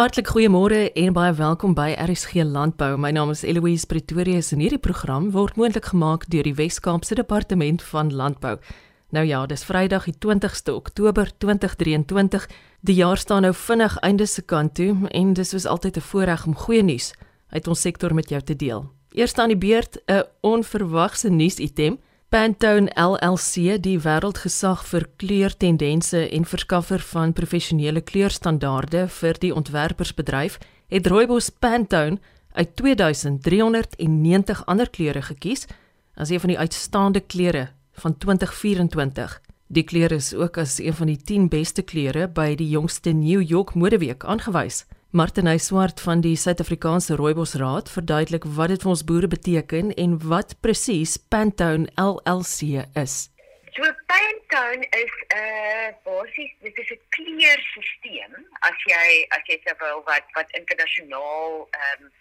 Hartlik goeiemôre en baie welkom by RSG Landbou. My naam is Eloise Pretorius en hierdie program word moontlik gemaak deur die Wes-Kaapse Departement van Landbou. Nou ja, dis Vrydag die 20ste Oktober 2023. Die jaar staan nou vinnig einde se kant toe en dis soos altyd 'n voorreg om goeie nuus uit ons sektor met jou te deel. Eers aan die beurt 'n onverwagse nuusitem. Pantone LLC, die wêreldgesag vir kleurtendense en verskaffer van professionele kleurstandaarde vir die ontwerpersbedryf, het rooibos Pantone uit 2390 ander kleure gekies as een van die uitstaande kleure van 2024. Die kleur is ook as een van die 10 beste kleure by die jongste New York Modeweek aangewys. Martinay Swart van die Suid-Afrikaanse Rooibosraad verduidelik wat dit vir ons boere beteken en wat presies Pantone LLC is. So Pantone is 'n uh, basies dit is 'n kleurstelsel as jy as jy sê wel wat wat internasionaal ehm um,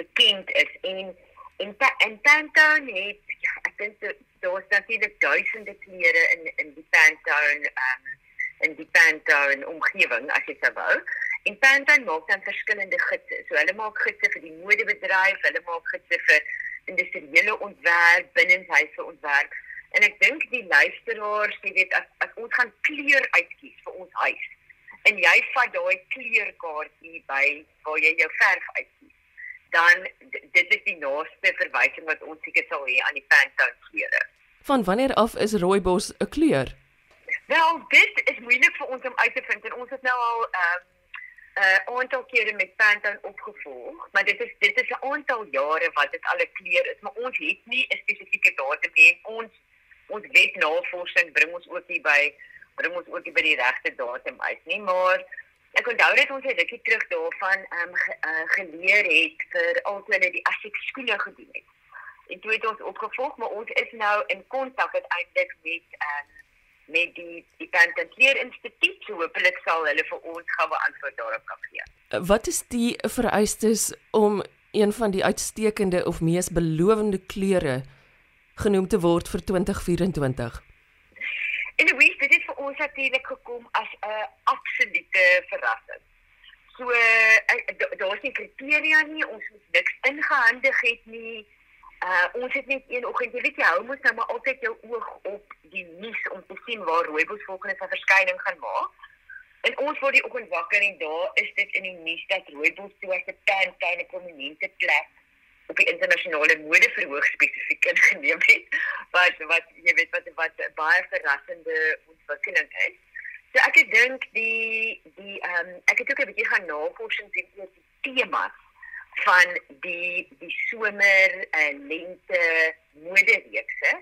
bekend is en en en Pantone het ja, ek dink daar's natuurlik duisende kleure in in die Pantone ehm um, in die Pantone omgewing as jy sou wou. En Pantone maak dan verskillende gidse. So hulle maak gidse vir die modebedryf, hulle maak gidse vir industriële ontwerp, binnenshuise ontwerp. En ek dink die luisteraars, jy weet as as ons gaan kleur uitkies vir ons huis en jy vat daai kleurkaartjie by waar jy jou verf uitkies, dan dit is die naaste verwysing wat ons seker sal hê aan die Pantone kleure. Van wanneer af is rooibos 'n kleur? Wel, dit is moeilik vir ons om uit te vind en ons het nou al ehm um, uh, aantal kere met Pantone opgevolg, maar dit is dit is 'n aantal jare wat dit al 'n kleur is, maar ons het nie 'n spesifieke datum nie. Ons ons wetnavorsing bring ons ook hier by bring ons ook hier by die regte datum uit, nie, maar ek onthou dit ons het rukkie terug daarvan ehm um, ge, uh, geleer het vir altoe die Asics skoene gedoen het. En toe het ons opgevolg, maar ons is nou in kontak uiteindelik met ehm um, met die die Pantantleer Instituut so hopelik sal hulle vir ons goue antwoord daarop kan gee. Wat is die vereistes om een van die uitstekende of mees belowende kleure genoem te word vir 2024? En week dit het vir ons natuurlik gekom as 'n absolute verrassing. So uh, daar's nie kriteria nie, ons moet niks ingehandig het nie. Uh ons het net een oggend, jy weet jy hou mos nou maar altyd jou oog op die nuus om te sien waar rooibos volgende se verskyning gaan maak. En ons word die oggend wakker en daar is dit in die nuus dat rooibos toe as 'n tenttuin 'n prominente plek op die internasionale modeverhoog spesifiek ingeneem het. Wat wat jy weet wat wat baie verrassende ontwikkeling is. So ek dink die die ehm um, ek het ook 'n bietjie gaan navorsing doen oor die temas van die die somer en lente modereekse.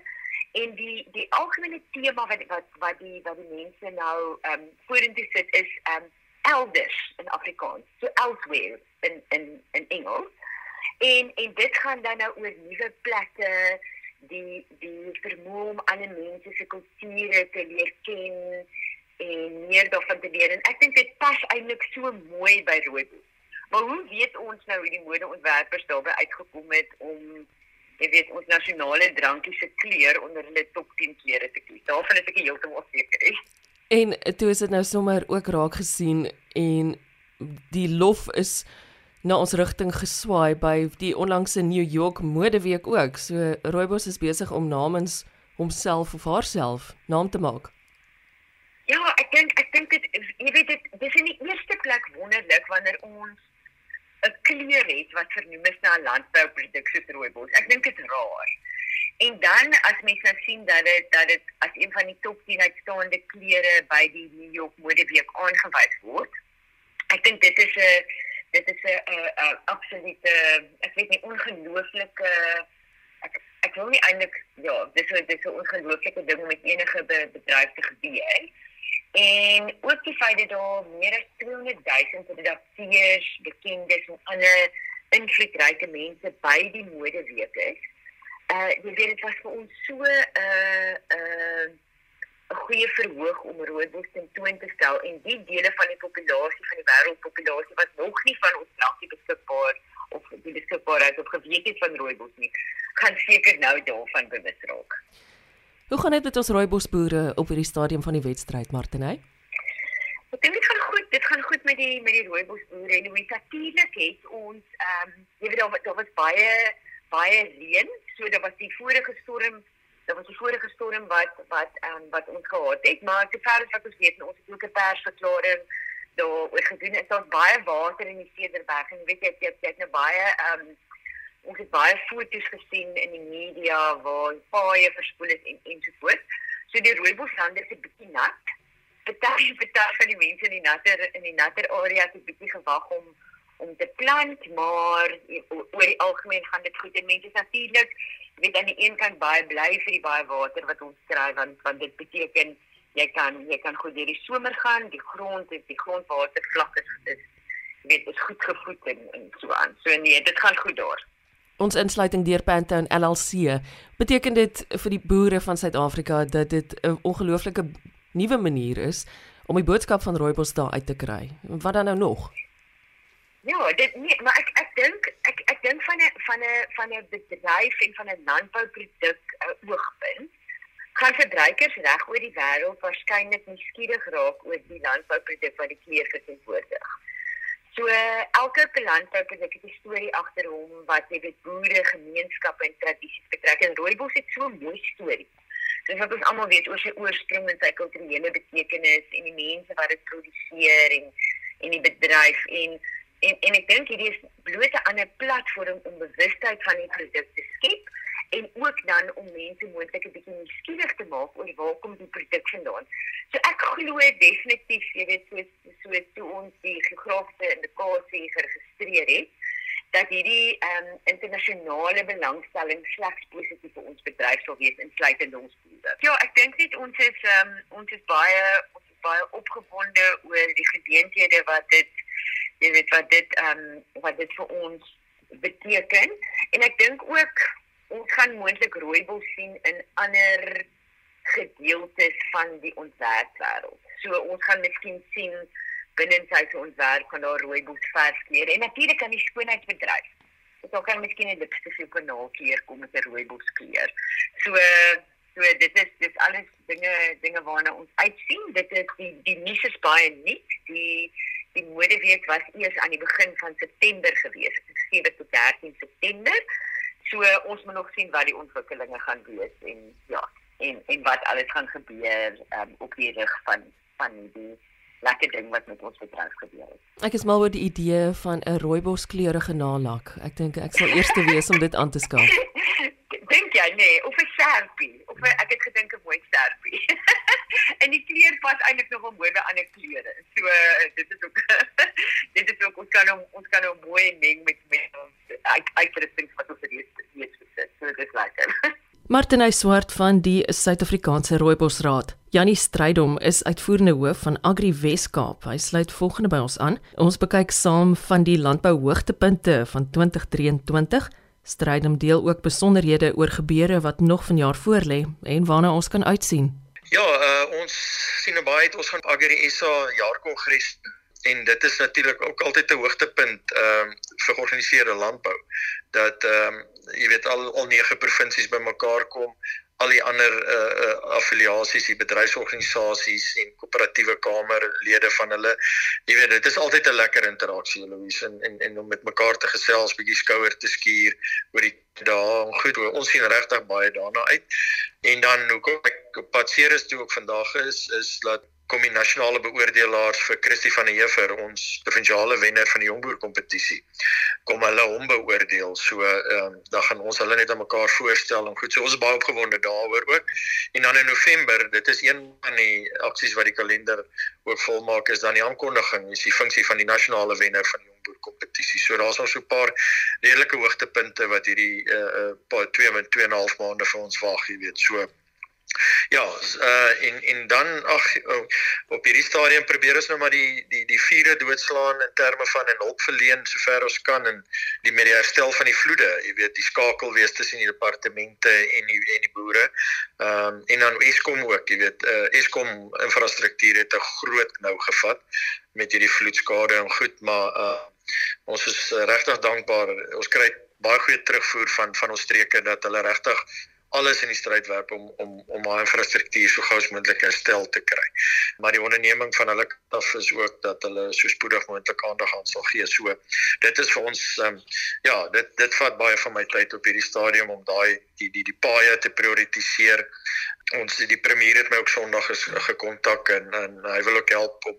En die die algemene tema wat wat wat die wat die mense nou ehm um, vorentoe sit is ehm um, elders in Afrikaans. So elsewhere in in in Engels. En en dit gaan dan nou oor nuwe plekke die die vermoë om ander mense se kulture te leer ken en meer daarvan te leer. En ek dink dit pas eintlik so mooi by rooibos Maar hoe weet ons nou hoe die modeontwerpers daarbey uitgekom het om jy weet ons nasionale drankie se kleur onder hulle top 10 kleure te kies? Daarvan is ek heeltemal seker. En toe is dit nou sommer ook raak gesien en die lof is na ons rigting geswaai by die onlangse New York Modeweek ook. So Rooibos is besig om namens homself of haarself naam te maak. Ja, ek dink ek dink dit jy weet dit dis in die eerste plek wonderlik wanneer ons kleur het wat vernoem is na 'n landbouproduk soos rooibos. Ek dink dit is raar. En dan as mens nou sien dat dit dat dit as een van die top 10 uitstaande kleure by die New York Modeweek aangewys word. Ek dink dit is 'n dit is 'n absolute ek weet nie ongelooflike ek ek wil nie eintlik ja, dis so dis 'n ongelooflike ding met enige be, bedryf te gebeur. En ook die feit dat daar meer as 200 000 redakteurs, bekendes en ander invloedryke mense by die modeweek is. Uh jy weet dit was vir ons so 'n uh, uh, 'n goeie verhoog om rooibos ten toon te stel en die dele van die populasie van die wêreldpopulasie wat nog nie van ons drankie beskikbaar of die beskikbaarheid of geweet het van rooibos nie, gaan seker nou daarvan bewus raak. Hoe gaan dit met ons rooibosboere op hierdie stadium van die wedstryd, dink dit gaan goed. Dit gaan goed met die met die rooibosboere en hoe natuurlik het ons ehm um, jy weet daar daar was baie baie reën, so daar was die vorige storm Dit was die vorige storm wat wat ehm um, wat ons gehad het, maar te ver as wat ons weet, ons het ook 'n persverklaring daar oor gedoen. Dit is baie water in die Cederberg en weet jy jy het nou baie ehm um, ons het baie foto's gesien in die media waar paaie verspoel is en ensovoorts. So die rooiboslanders is 'n bietjie nat. Party party van die mense in die natter in die natter area het bietjie gewag om om te plant, maar oor die algemeen gaan dit goed. En mense is natuurlik weet aan die een kant baie bly vir die baie water wat ons kry want want dit beteken jy kan jy kan goed deur die somer gaan, die grond is die grondwatervlak is is weet is goed gevoed en, en so aan. So nee, dit gaan goed daar. Ons insluiting deur Pantown LLC beteken dit vir die boere van Suid-Afrika dat dit 'n ongelooflike nuwe manier is om die boodskap van rooibos daar uit te kry. Wat dan nou nog? Ja, dit nee, maar ek ek dink ek ek dink van 'n van 'n van 'n bedryf en van 'n landbouproduk uh, oogpunt kan verbruikers reg oor die wêreld waarskynlik nie skieurig raak oor die landbouproduk wat die kleur verteenwoordig. So elke landbouproduk het 'n storie agter hom wat jy weet boere, gemeenskappe en tradisies betrek. En rooibos het so 'n mooi storie. Dis wat ons almal weet oor sy oorsprong en sy kulturele betekenis en die mense wat dit produseer en en die bedryf. En en en ek dink hierdie is bloot 'n ander platform om bewustheid van die produk te skep en ook dan om mense moontlik 'n bietjie nuuskierig te maak oor waar kom die produk vandaan. So ek glo definitief, jy weet, so so toe ons die geografiese indikasie geregistreer het, dat hierdie ehm um, internasionale belangstelling slegs positief vir ons bedryf sal wees insluitend ons boere. Ja, ek dink net ons is ehm um, ons is baie ons is baie opgewonde oor die geleenthede wat dit jy weet wat dit ehm um, wat dit vir ons beteken en ek dink ook ons gaan moontlik rooibos sien in ander gedeeltes van die ontwerpwêreld. So ons gaan miskien sien binne sy ontwerp kan daar rooibos verskeer en natuurlik aan die skoonheidsbedryf. Dit ook kan miskien 'n lipstifie op 'n naaldkleur kom met 'n rooibos kleur. So so dit is dis alles dinge dinge waarna ons uitsien. Dit is die die niche is baie nuut. Die die modeweek was eers aan die begin van September gewees. Dit is 7 tot 13 September. So ons moet nog sien wat die ontwikkelinge gaan wees en ja, en en wat alles gaan gebeur um, op die rig van van die lekker ding wat met ons bedryf gebeur het. Ek is mal oor die idee van 'n rooibos kleurige nalak. Ek dink ek sal eers te wees om dit aan te skaf. dink jy nee, of 'n sharpie, of a, ek het gedink 'n mooi sharpie. en die kleur pas eintlik nogal mooi by ander kleure. So dit is ook dit is ook ons kan hom ons kan hom mooi meng met met ons uitrusting wat ons hier hier sit. So dit is lekker. Martinus Swart van die Suid-Afrikaanse Rooibosraad. Janie Strydom is uitvoerende hoof van Agri Weskaap. Hy sluit volgende by ons aan. Ons bekyk saam van die landbou hoogtepunte van 2023. Strydom deel ook besonderhede oor gebeure wat nog vanjaar voorlê en waarna ons kan uitsien. Ja, uh, ons sien nou baie uit ons gaan Agri SA jaarkongres en dit is natuurlik ook altyd 'n hoogtepunt ehm um, vir georganiseerde landbou dat ehm um, jy weet al al nege provinsies bymekaar kom al die ander uh, uh affiliasies, die bedryfsorganisasies en koöperatiewe kamerlede van hulle. Jy weet, dit is altyd 'n lekker interaksie, Louise, en en en om met mekaar te gesels, bietjie skouer te skuur oor die dae. Goed, ons sien regtig baie daarna uit. En dan hoekom ek op pad Ceres toe ook vandag is, is dat kom die nasionale beoordelaars vir Christie van der Heever ons provinsiale wenner van die jongboer kompetisie kom hulle hom beoordeel. So ehm um, dan gaan ons hulle net aan mekaar voorstel en goed. So ons is baie opgewonde daaroor ook. En dan in November, dit is een van die aksies wat die kalender ook volmaak is dan die aankondiging, is die funksie van die nasionale wenner van die jongboer kompetisie. So daar's ons so 'n paar redelike hoogtepunte wat hierdie uh uh 2 met 2 en 'n half maande vir ons wag, jy weet. So Ja, uh en en dan ag op hierdie stadium probeer ons nou maar die die die vure doodslaan in terme van 'n hulp verleen sover ons kan en die met die herstel van die vloede, jy weet, die skakel wees tussen die departemente en die en die boere. Ehm um, en dan Eskom ook, jy weet, uh Eskom infrastruktuur het 'n groot nou gevat met hierdie vloedskade en goed, maar uh ons is regtig dankbaar. Ons kry baie goeie terugvoer van van ons streke dat hulle regtig alles in die stryd werp om om om haar infrastruktuur so gou as moontlik herstel te kry. Maar die onderneming van hulle af is ook dat hulle so spoedig moontlik aandag aan sal gee. So dit is vir ons um, ja, dit dit vat baie van my tyd op hierdie stadium om daai die die die paaie te prioritiseer ons die premier het my ook Sondag ges, gekontak en en hy wil ook help om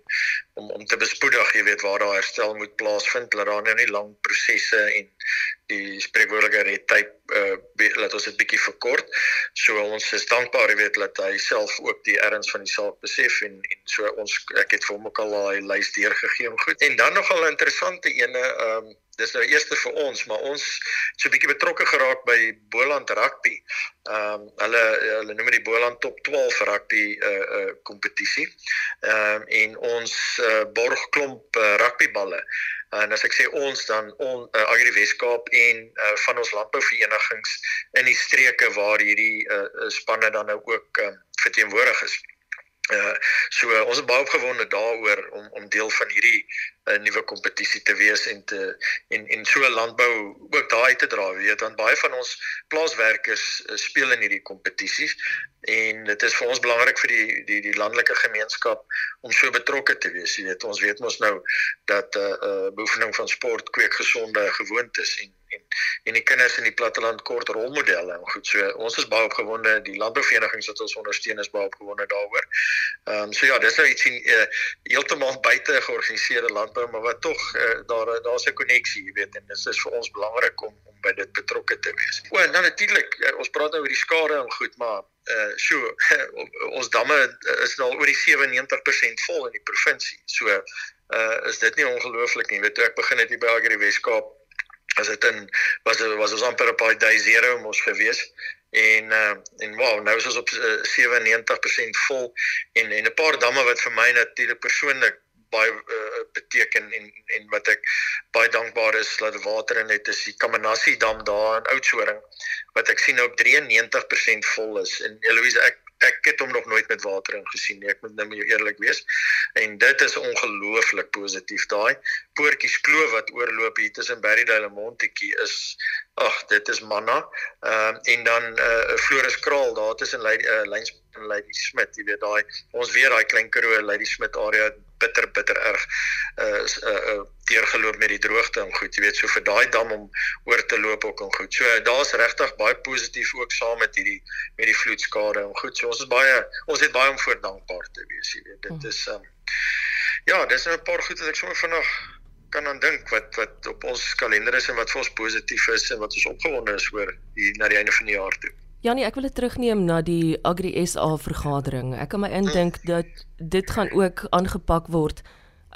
om om te bespoedig, jy weet waar daar herstel moet plaasvind, dat daar nou nie lang prosesse en die spreekwoordelike red tyd uh laat ons dit bietjie verkort. So ons is dankbaar, jy weet, dat hy self ook die erns van die saak besef en en so ons ek het vir hom ook al daai lys deurgegee om goed. En dan nogal interessante ene, ehm um, dis nou eers vir ons, maar ons so 'n bietjie betrokke geraak by Boland rugby. Ehm um, hulle hulle noem dit die Boland Top 12 rugby uh uh kompetisie. Ehm um, en ons uh, borg klomp uh, rugbyballe. En as ek sê ons dan on uh, Agri Weskaap en uh, van ons landbouverenigings in die streke waar hierdie uh, spanne dan nou ook um, verteenwoordig is. Uh so uh, ons is baie opgewonde daaroor om om deel van hierdie 'n nuwe kompetisie te wees en te en en so landbou ook daai te dra weet want baie van ons plaaswerkers uh, speel in hierdie kompetisies en dit is vir ons belangrik vir die die die landelike gemeenskap om so betrokke te wees jy weet ons weet mos nou dat 'n uh, uh, beoefening van sport kweek gesonde gewoontes en en en die kinders in die platteland kort rolmodelle en goed so ons is baie opgewonde die landbouverenigings wat ons ondersteun is baie opgewonde daaroor. Ehm um, so ja, dis nou iets in uh, heeltemal buite georganiseerde landbou maar wat tog uh, daar daar's 'n koneksie, jy weet en dit is vir ons belangrik om om by dit betrokke te wees. O, nou natuurlik, uh, ons praat nou oor die skade en goed, maar uh so ons damme is nou oor die 97% vol in die provinsie. So uh is dit nie ongelooflik nie. Weet jy, ek begin net hier by Agri Weskaap as dit in was was ons amper op daai day zero mos gewees en uh, en wow nou is ons op uh, 97% vol en en 'n paar damme wat vir my natuurlik persoonlik baie uh, beteken en en wat ek baie dankbaar is dat water in het is die Kamanassi dam daar in Oudtshoorn wat ek sien nou op 93% vol is en Eloise ek ek het hom nog nooit met water in gesien nie. Ek moet nou met jou eerlik wees. En dit is ongelooflik positief daai. Poortjies kloof wat oorloop hier tussen Berrydale en Montetjie is ag, dit is manna. Ehm uh, en dan 'n uh, Floris kraal daar tussen uh, Lyns en Lady Smit, jy weet daai ons weer daai klein Karoo Lady Smit area bitter bitter erg uh, uh, uh, deurgeloop met die droogte en goed, jy weet, so vir daai dam om oor te loop ook en goed. So daar's regtig baie positief ook saam met hierdie met die vloedskade en goed. So ons is baie ons het baie om voor dankbaar te wees, jy weet. Dit hmm. is um, ja, dis nou 'n paar goed wat ek sommer vinnig kan aan dink wat wat op ons kalender is en wat vir ons positief is en wat ons opgewonde is oor hier na die einde van die jaar toe. Janie, ek wil dit terugneem na die Agri SA vergadering. Ek kan my indink dat dit gaan ook aangepak word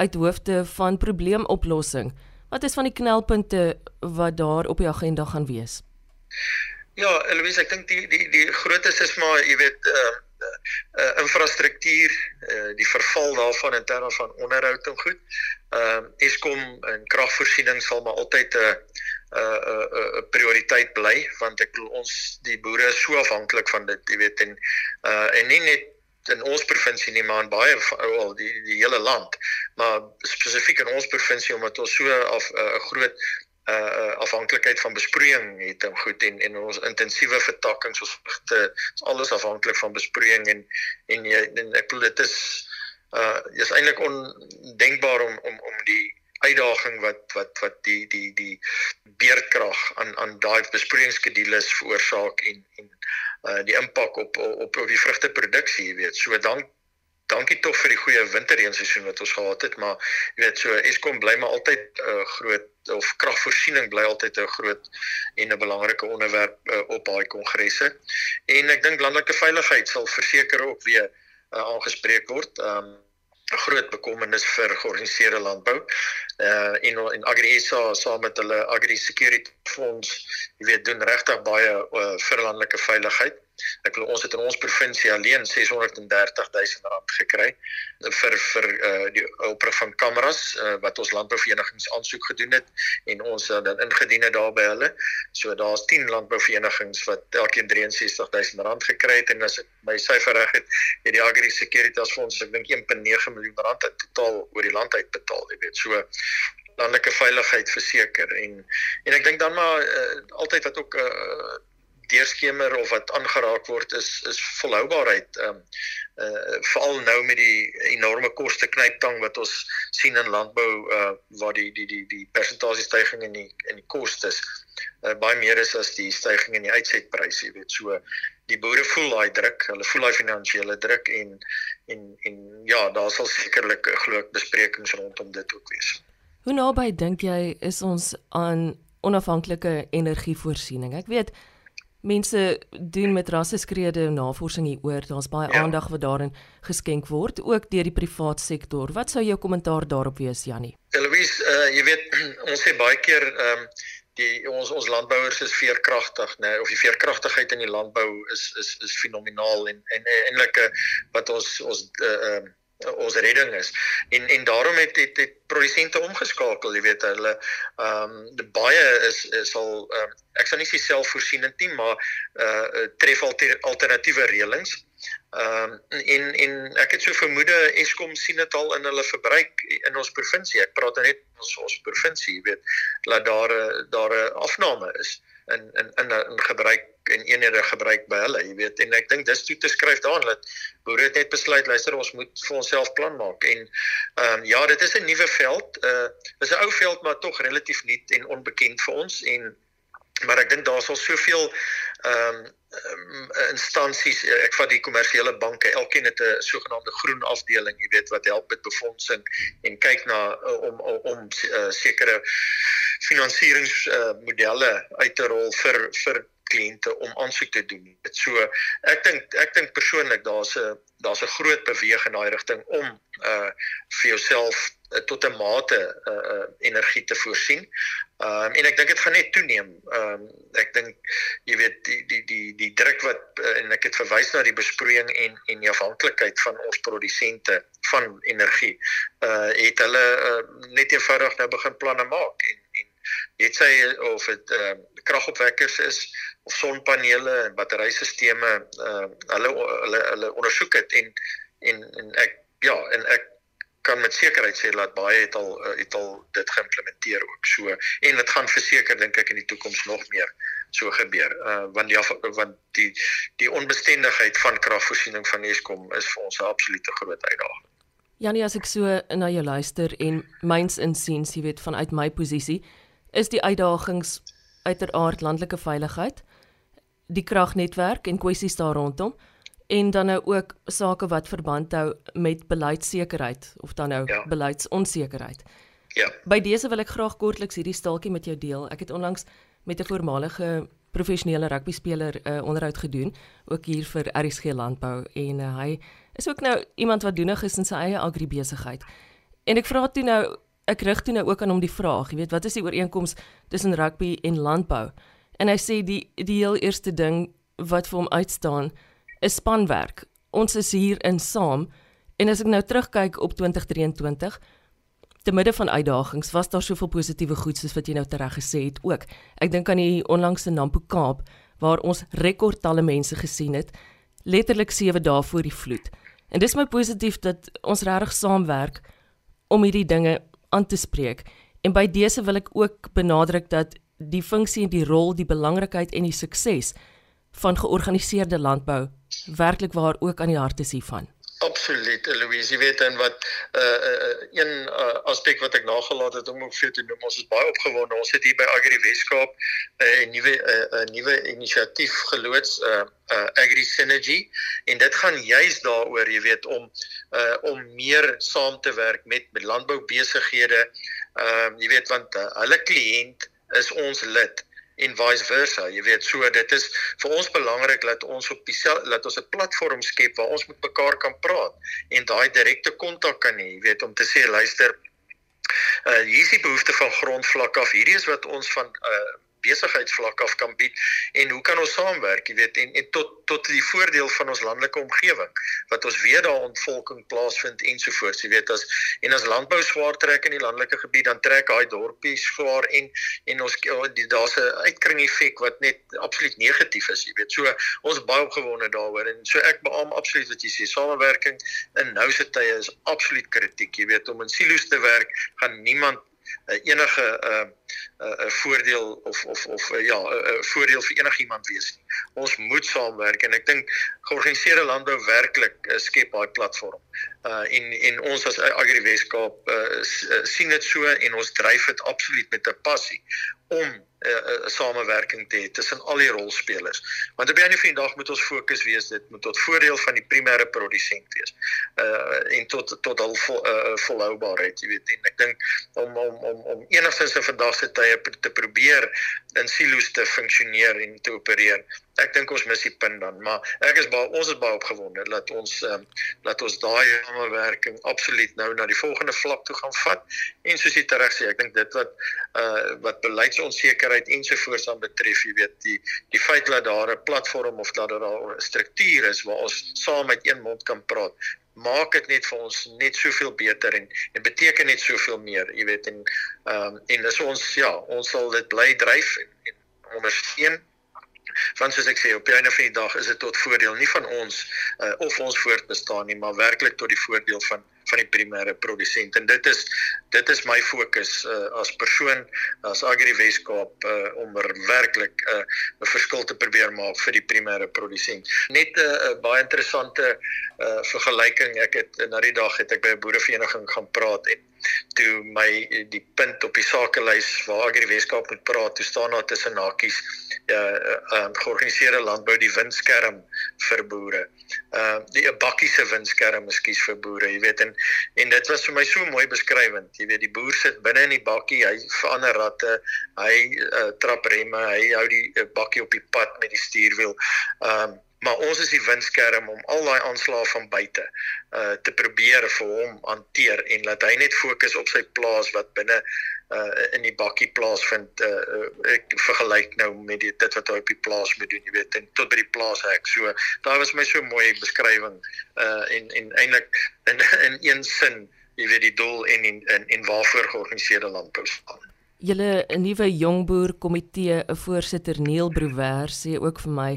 uit hoofde van probleemoplossing. Wat is van die knelpunte wat daar op die agenda gaan wees? Ja, Louise, ek dink die die die grootes is maar, jy weet, uh uh infrastruktuur, uh die verval daarvan in terme van onderhoud en goed. Ehm uh, Eskom en kragvoorsiening sal maar altyd 'n uh, 'n uh, 'n uh, uh, prioriteit bly want ek ons die boere is so afhanklik van dit, jy weet, en uh en nie net in ons provinsie nie maar in baie al die die hele land. Maar spesifiek in ons provinsie omdat ons so af eh, 'n uh, groot uh afhanklikheid van besproeiing het en goed en en ons intensiewe vertakkings ons te is alles afhanklik van besproeiing en en en ek bedoel dit is uh is eintlik ondenkbaar om om om die uitdaging wat wat wat die die die beerkrag aan aan daai besproeiingsskedules veroorsaak en en uh die impak op op op die vrugteproduksie, jy weet. So dan dankie tog vir die goeie winterreenseisoen wat ons gehad het, maar jy weet so Eskom bly maar altyd 'n uh, groot of kragvoorsiening bly altyd 'n groot en 'n belangrike onderwerp uh, op daai kongresse. En ek dink landelike veiligheid sal verseker ook weer uh, aangespreek word. Um 'n groot bekommernis vir georganiseerde landbou. Uh en en AgriSA saam met hulle Agri Security Fonds, jy weet, doen regtig baie uh, vir landelike veiligheid. Ek glo ons het in ons provinsie alleen 630 000 rand gekry vir vir uh die oprig van kameras uh, wat ons landbouverenigings aansoek gedoen het en ons uh, dan ingedien het daar by hulle. So daar's 10 landbouverenigings wat elkeen 63 000 rand gekry het en as ek my syfer reg het, het die Agri Securitas Fonds ek dink 1.9 miljoen rand in totaal oor die land uit betaal, jy weet. So landelike veiligheid verseker en en ek dink dan maar uh, altyd wat ook uh, deurskemer of wat aangeraak word is is volhoubaarheid. Ehm um, uh veral nou met die enorme koste knyptang wat ons sien in landbou uh waar die die die die persentasie stygings in die in die kostes uh, baie meer is as die stygings in die uitsetprys, jy weet. So die boere voel daai druk, hulle voel daai finansiële druk en en en ja, daar sal sekerlik glo ek besprekings rondom dit ook wees. Hoe naby dink jy is ons aan onafhanklike energievoorsiening? Ek weet mense doen met rasseskrede navorsing hieroor. Daar's baie ja. aandag wat daarin geskenk word, ook deur die privaat sektor. Wat sou jou kommentaar daarop wees, Jannie? Eloise, uh, jy weet ons sê baie keer ehm um, die ons ons landbouers is veerkragtig, nê, nee, of die veerkragtigheid in die landbou is is is fenomenaal en en eintlik wat ons ons ehm uh, ons redding is. En en daarom het het, het produsente omgeskakel, jy weet, hulle ehm um, baie is is al uh, ek sal nie sê selfvoorsienend nie, maar uh tref alter, alternatiewe reëlings. Ehm um, en en ek het so vermoede Eskom sien dit al in hulle verbruik in ons provinsie. Ek praat nou net ons ons provinsie, jy weet, dat daar daar 'n afname is in in in in gebruik en eenhede gebruik by hulle, jy weet. En ek dink dis toe te skryf daarin dat boere net besluit luister ons moet vir onsself plan maak en ehm um, ja, dit is 'n nuwe veld. Uh dis 'n ou veld maar tog relatief nuut en onbekend vir ons en maar ek dink daar's al soveel ehm um, um, instansies ek vat die kommersiële banke elkeen het 'n sogenaamde groen afdeling jy weet wat help met befondsing en kyk na uh, om om, om uh, sekere finansieringsmodelle uh, uit te rol vir vir kliënte om aansoek te doen. Dit so ek dink ek dink persoonlik daar's 'n daar's 'n groot beweging in daai rigting om uh vir jouself uh, tot 'n mate uh, uh energie te voorsien. Um en ek dink dit gaan net toeneem. Um ek dink jy weet die die die die druk wat uh, en ek het verwys na die besproeiing en en die afhanklikheid van ons produsente van energie. Uh het hulle uh, net eenvoudig nou begin planne maak en het sy of dit uh kragopwekkers is of sonpanele en batterystelsels uh hulle hulle hulle ondersoek het en en en ek ja en ek kan met sekerheid sê dat baie het al uh, het al dit geïmplementeer ook so en dit gaan verseker dink ek in die toekoms nog meer so gebeur uh want die want die die onbestendigheid van kragvoorsiening van Eskom is vir ons 'n absolute groot uitdaging. Janie as ek so na jou luister en myns insiens jy weet vanuit my posisie is die uitdagings uiteraard landelike veiligheid die kragnetwerk en kwessies daar rondom en dan nou ook sake wat verband hou met beleidsekerheid of dan nou ja. beleidsonsekerheid. Ja. By dese wil ek graag kortliks hierdie staaltjie met jou deel. Ek het onlangs met 'n voormalige professionele rugby speler 'n uh, onderhoud gedoen, ook hier vir RSG Landbou en uh, hy is ook nou iemand wat doenig is in sy eie agribesigheid. En ek vra toe nou, ek rig toe nou ook aan hom die vraag, jy weet, wat is die ooreenkoms tussen rugby en landbou? En hy sê die die heel eerste ding wat vir hom uitstaan is spanwerk. Ons is hier in saam en as ek nou terugkyk op 2023 te midde van uitdagings was daar soveel positiewe goed soos wat jy nou tereg gesê het ook. Ek dink aan die onlangse Nampo Kaap waar ons rekordtalle mense gesien het letterlik 7 dae voor die vloed. En dis my positief dat ons regtig saamwerk om hierdie dinge aan te spreek. En by dese wil ek ook benadruk dat die funksie en die rol, die belangrikheid en die sukses van georganiseerde landbou werklik waar ook aan die hart is hiervan. Absoluut, Louise, jy weet en wat uh, uh een uh, aspek wat ek nagelaat het om ook vir te noem, ons is baie opgewonde. Ons het hier by Agri Weskaap 'n uh, nuwe 'n uh, nuwe inisiatief geloods, uh, uh Agri Synergy en dit gaan juis daaroor, jy weet, om uh om meer saam te werk met landboubesighede. Ehm uh, jy weet want uh, hulle kliënt is ons lid en vice versa. Jy weet, so dit is vir ons belangrik dat ons op die dat ons 'n platform skep waar ons met mekaar kan praat en daai direkte kontak kan hê, jy weet, om te sê luister, uh hier is die behoefte van grondvlak af. Hierdie is wat ons van uh besigheidsvlak af kan bied en hoe kan ons saamwerk, jy weet, en, en tot tot die voordeel van ons landelike omgewing wat ons weer daar ontvolking plaasvind ensovoorts, jy weet, as en as landbou swaar trek in die landelike gebied, dan trek daai dorpies swaar en en ons daar's 'n uitkring effek wat net absoluut negatief is, jy weet. So ons baie opgewonde daaroor en so ek beam absoluut wat jy sê, samewerking in nou se tye is absoluut kritiek, jy weet, om in silo's te werk gaan niemand uh, enige uh, 'n uh, voordeel of of of uh, ja 'n uh, uh, voordeel vir enigiemand wees nie. Ons moet saamwerk en ek dink georganiseerde landbou werklik uh, skep daai platform. Uh en en ons as Agri Weskaap uh, sien dit so en ons dryf dit absoluut met 'n passie om 'n uh, uh, samewerking te hê tussen al die rolspelers. Want op 'n van die dag moet ons fokus wees dit moet tot voordeel van die primêre produsent wees. Uh en tot tot al vol, uh, volhoubaarheid, jy weet. En ek dink om om om om enigstens in vandag se tye te probeer in silo's te funksioneer en te opereer. Ek dink ons mis die punt dan, maar ek is baie ons is baie opgewonde dat ons ehm um, dat ons daai samewerking absoluut nou na die volgende vlak toe gaan vat. En soos jy reg sê, ek dink dit wat uh wat beleid onsekerheid ensovoorts aan betref, jy weet, die die feit dat daar 'n platform of dat daar 'n struktuur is waar ons saam met een mond kan praat, maak dit net vir ons net soveel beter en en beteken net soveel meer, jy weet, en ehm um, en dis ons ja, ons sal dit bly dryf en, en ondersteun want soos ek sê op die einde van die dag is dit tot voordeel nie van ons uh, of ons voortbestaan nie maar werklik tot die voordeel van van die primêre produsent en dit is dit is my fokus uh, as persoon as Agri Weskaap uh, om er werklik 'n uh, verskil te probeer maak vir die primêre produsent. Net 'n uh, baie interessante uh, vergelyking. Ek het na die dag het ek by 'n boerevereniging gaan praat en toe my die punt op die sakelys waar Agri Weskaap moet praat, toe staan daar tussen hakies uh, um, georganiseerde landbou die windskerm vir boere. Ehm uh, die 'n bakkie se windskerm ekskuus vir boere, jy weet en en dit was vir my so mooi beskrywend. Jy weet die boer sit binne in die bakkie, hy verander ratte, hy uh, trap remme, hy hou die uh, bakkie op die pad met die stuurwiel. Ehm um, maar ons is die windskerm om al daai aanslae van buite uh te probeer vir hom hanteer en laat hy net fokus op sy plaas wat binne uh in die bakkie plaasvind uh ek vergelyk nou met die, dit wat hy op die plaas moet doen jy weet en tot by die plaas hek. So daar was my so mooi beskrywing uh en en eintlik in in een sin jy weet die doel en en en, en waarvoor georganiseerde landbou staan. Julle nuwe jongboer komitee 'n voorsitter Neil Brouwer sê ook vir my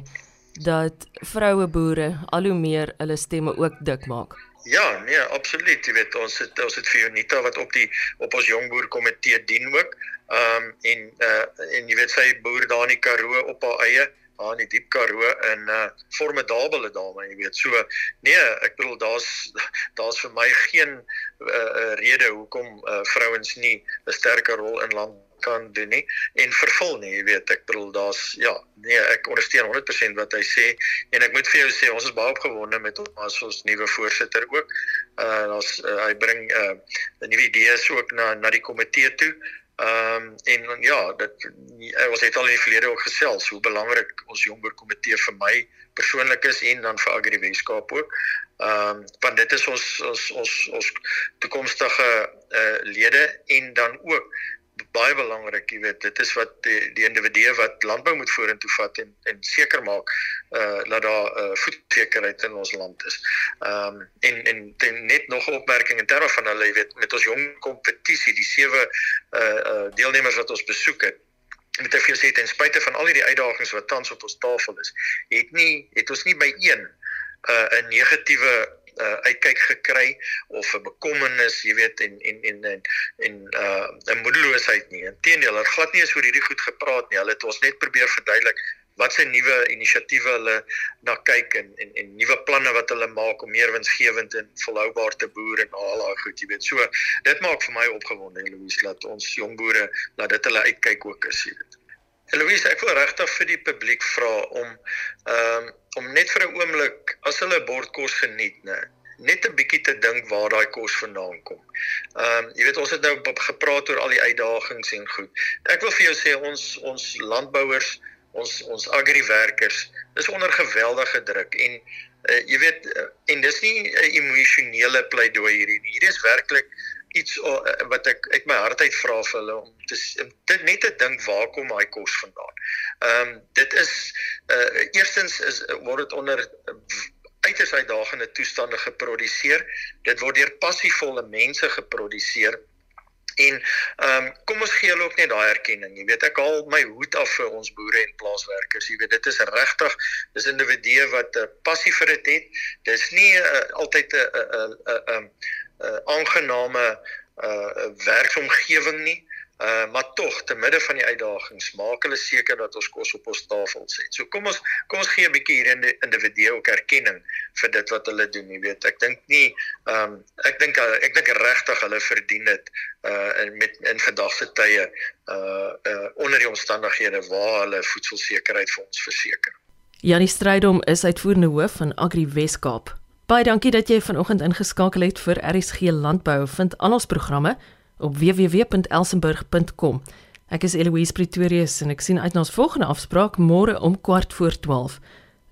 dat vroue boere al hoe meer hulle stemme ook dik maak. Ja, nee, absoluut. Jy weet ons het ons het vir Unita wat op die op ons jongboer komitee dien ook. Ehm um, en uh en jy weet sy boer daar in die Karoo op haar eie aan die diep Karoo en uh formidable dame, jy weet. So nee, ek bedoel daar's daar's vir my geen uh, rede hoekom uh, vrouens nie 'n sterker rol in land kan doen nie en vervul nie, jy weet, ek bedoel daar's ja, nee, ek ondersteun 100% wat hy sê en ek moet vir jou sê ons is baie opgewonde met hom as ons nuwe voorsitter ook. Uh daar's uh, hy bring uh 'n nuwe idees ook na na die komitee toe. Ehm um, en ja, dit ons het al in die verlede ook gesels hoe belangrik ons jonger komitee vir my persoonlik is en dan vir Agri Weskaap ook. Ehm um, want dit is ons ons ons ons toekomstige uh lede en dan ook baie belangrik, jy weet, dit is wat die, die individue wat landbou moet vorentoe vat en en seker maak uh dat daar uh voedselsekerheid in ons land is. Ehm um, en en ten, net nog 'n opmerking in terme van hulle, jy weet, met ons jong kompetisie, die sewe uh uh deelnemers wat ons besoek het met ek vir sê ten spyte van al hierdie uitdagings wat tans op ons tafel is, het nie het ons nie by een uh 'n negatiewe uh, uitkyk gekry of 'n bekommernis, jy weet en en en en en uh 'n moedeloosheid nie. Inteendeel, hulle glad nie eens oor hierdie goed gepraat nie. Hulle het ons net probeer verduidelik wat se nuwe inisiatiewe hulle na kyk en en en nuwe planne wat hulle maak om meer winsgewend en volhoubaar te boer en al daai goed, jy weet. So dit maak vir my opgewonde, Louise, dat ons jong boere laat dit hulle uitkyk ook is, jy weet. Louise, ek wil regtig vir die publiek vra om ehm um, om net vir 'n oomblik as hulle bord kos geniet, né, net 'n bietjie te dink waar daai kos vandaan kom. Ehm um, jy weet ons het nou gepraat oor al die uitdagings en goed. Ek wil vir jou sê ons ons landbouers, ons ons agriwerkers is onder geweldige druk en uh, jy weet uh, en dis nie 'n emosionele pleidooi hierdie. Hierdie is werklik iets uh, wat ek uit my hart uit vra vir hulle om te dit net te dink waar kom daai kos vandaan. Ehm um, dit is uh eerstens is word dit onder uiters uitdagende toestande geproduseer. Dit word deur passievolle mense geproduseer. En ehm um, kom ons gee hulle ook net daai erkenning. Jy weet ek haal my hoed af vir ons boere en plaaswerkers. Jy weet dit is regtig dis individue wat 'n uh, passie vir dit het. Dis nie uh, altyd 'n 'n 'n 'n aangename uh werksomgewing nie. Uh maar tog te midde van die uitdagings maak hulle seker dat ons kos op ons tafel sit. So kom ons kom ons gee 'n bietjie hier in die individu ook erkenning vir dit wat hulle doen, jy weet. Ek dink nie ehm um, ek dink ek dink regtig hulle verdien dit uh in met in gedagte tye uh uh onder die omstandighede waar hulle voedselsekerheid vir ons verseker. Janie Strydom is uitvoerende hoof van Agri Weskaap. Baie dankie dat jy vanoggend ingeskakel het vir RSG Landbou. Vind al ons programme op www.elsenburg.com. Ek is Eloise Pretorius en ek sien uit na ons volgende afspraak môre om kwart voor 12.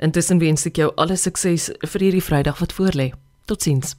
Intussen wens ek jou alle sukses vir hierdie Vrydag wat voorlê. Totsiens.